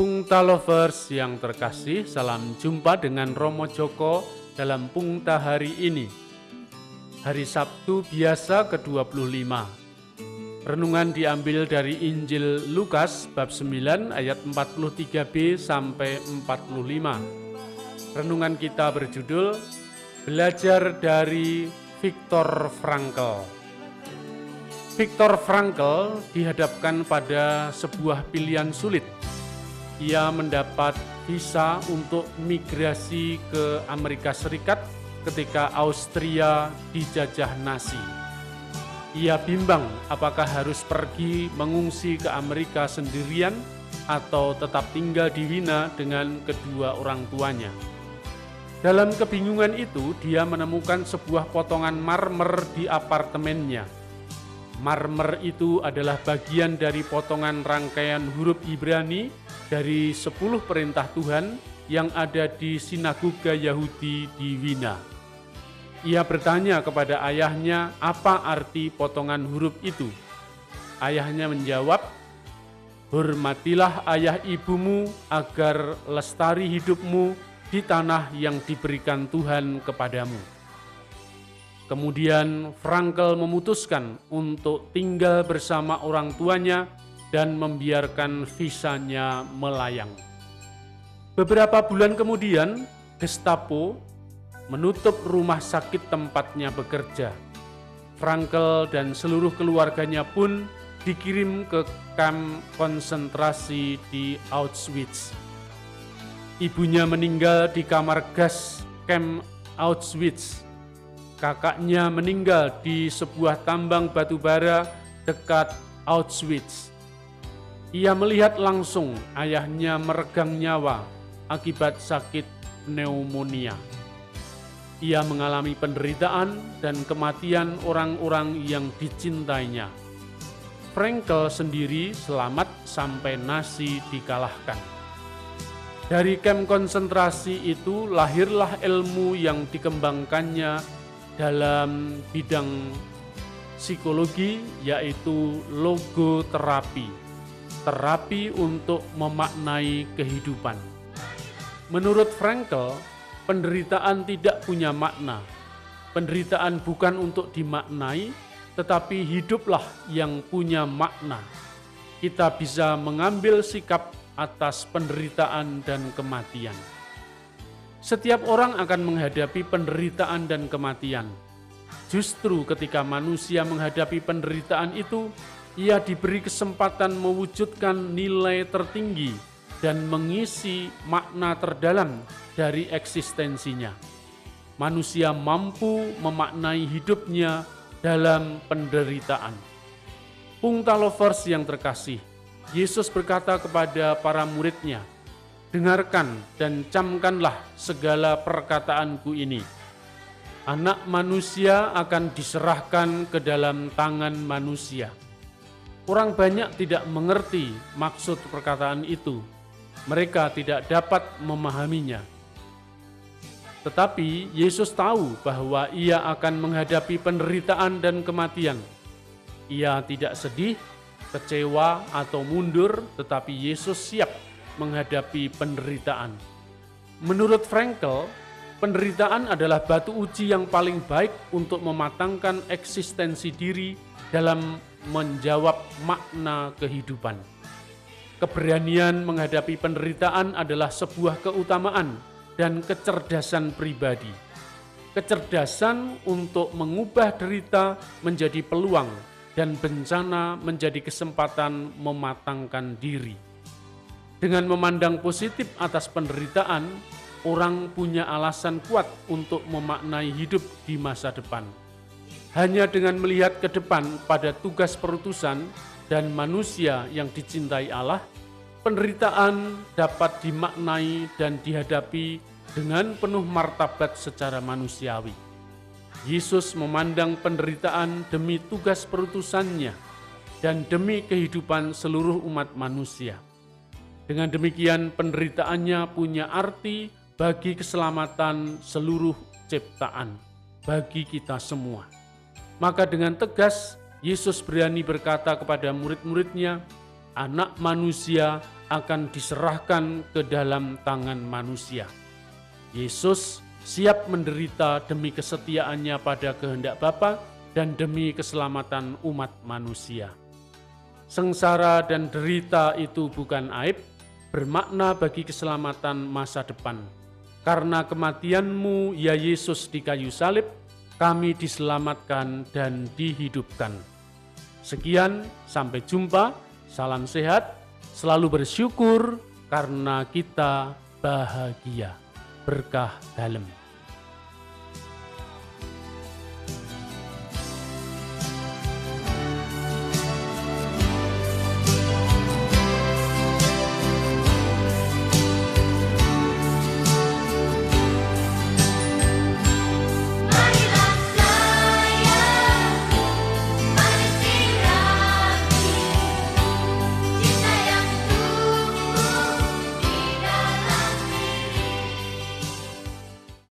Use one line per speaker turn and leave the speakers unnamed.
Pungta Lovers yang terkasih, salam jumpa dengan Romo Joko dalam Pungta hari ini. Hari Sabtu biasa ke-25. Renungan diambil dari Injil Lukas bab 9 ayat 43b sampai 45. Renungan kita berjudul Belajar dari Viktor Frankl. Viktor Frankl dihadapkan pada sebuah pilihan sulit – ia mendapat visa untuk migrasi ke Amerika Serikat ketika Austria dijajah Nazi. Ia bimbang apakah harus pergi mengungsi ke Amerika sendirian atau tetap tinggal di Wina dengan kedua orang tuanya. Dalam kebingungan itu, dia menemukan sebuah potongan marmer di apartemennya. Marmer itu adalah bagian dari potongan rangkaian huruf Ibrani dari sepuluh perintah Tuhan yang ada di sinagoga Yahudi di Wina. Ia bertanya kepada ayahnya apa arti potongan huruf itu. Ayahnya menjawab, Hormatilah ayah ibumu agar lestari hidupmu di tanah yang diberikan Tuhan kepadamu. Kemudian Frankel memutuskan untuk tinggal bersama orang tuanya dan membiarkan visanya melayang. Beberapa bulan kemudian, Gestapo menutup rumah sakit tempatnya bekerja. Frankel dan seluruh keluarganya pun dikirim ke kamp konsentrasi di Auschwitz. Ibunya meninggal di kamar gas kamp Auschwitz. Kakaknya meninggal di sebuah tambang batu bara dekat Auschwitz. Ia melihat langsung ayahnya meregang nyawa akibat sakit pneumonia. Ia mengalami penderitaan dan kematian orang-orang yang dicintainya. Frankel sendiri selamat sampai nasi dikalahkan. Dari kem konsentrasi itu lahirlah ilmu yang dikembangkannya dalam bidang psikologi yaitu logoterapi terapi untuk memaknai kehidupan. Menurut Frankel, penderitaan tidak punya makna. Penderitaan bukan untuk dimaknai, tetapi hiduplah yang punya makna. Kita bisa mengambil sikap atas penderitaan dan kematian. Setiap orang akan menghadapi penderitaan dan kematian. Justru ketika manusia menghadapi penderitaan itu, ia diberi kesempatan mewujudkan nilai tertinggi dan mengisi makna terdalam dari eksistensinya. Manusia mampu memaknai hidupnya dalam penderitaan. Pungta lovers yang terkasih, Yesus berkata kepada para muridnya, Dengarkan dan camkanlah segala perkataanku ini. Anak manusia akan diserahkan ke dalam tangan manusia Orang banyak tidak mengerti maksud perkataan itu. Mereka tidak dapat memahaminya. Tetapi Yesus tahu bahwa ia akan menghadapi penderitaan dan kematian. Ia tidak sedih, kecewa, atau mundur, tetapi Yesus siap menghadapi penderitaan. Menurut Frankel, penderitaan adalah batu uji yang paling baik untuk mematangkan eksistensi diri dalam menjawab makna kehidupan. Keberanian menghadapi penderitaan adalah sebuah keutamaan dan kecerdasan pribadi. Kecerdasan untuk mengubah derita menjadi peluang dan bencana menjadi kesempatan mematangkan diri. Dengan memandang positif atas penderitaan, orang punya alasan kuat untuk memaknai hidup di masa depan. Hanya dengan melihat ke depan pada tugas perutusan dan manusia yang dicintai Allah, penderitaan dapat dimaknai dan dihadapi dengan penuh martabat secara manusiawi. Yesus memandang penderitaan demi tugas perutusannya dan demi kehidupan seluruh umat manusia. Dengan demikian penderitaannya punya arti bagi keselamatan seluruh ciptaan, bagi kita semua. Maka dengan tegas Yesus berani berkata kepada murid-muridnya, anak manusia akan diserahkan ke dalam tangan manusia. Yesus siap menderita demi kesetiaannya pada kehendak Bapa dan demi keselamatan umat manusia. Sengsara dan derita itu bukan aib, bermakna bagi keselamatan masa depan. Karena kematianmu, ya Yesus di kayu salib, kami diselamatkan dan dihidupkan. Sekian, sampai jumpa, salam sehat, selalu bersyukur karena kita bahagia. Berkah dalam.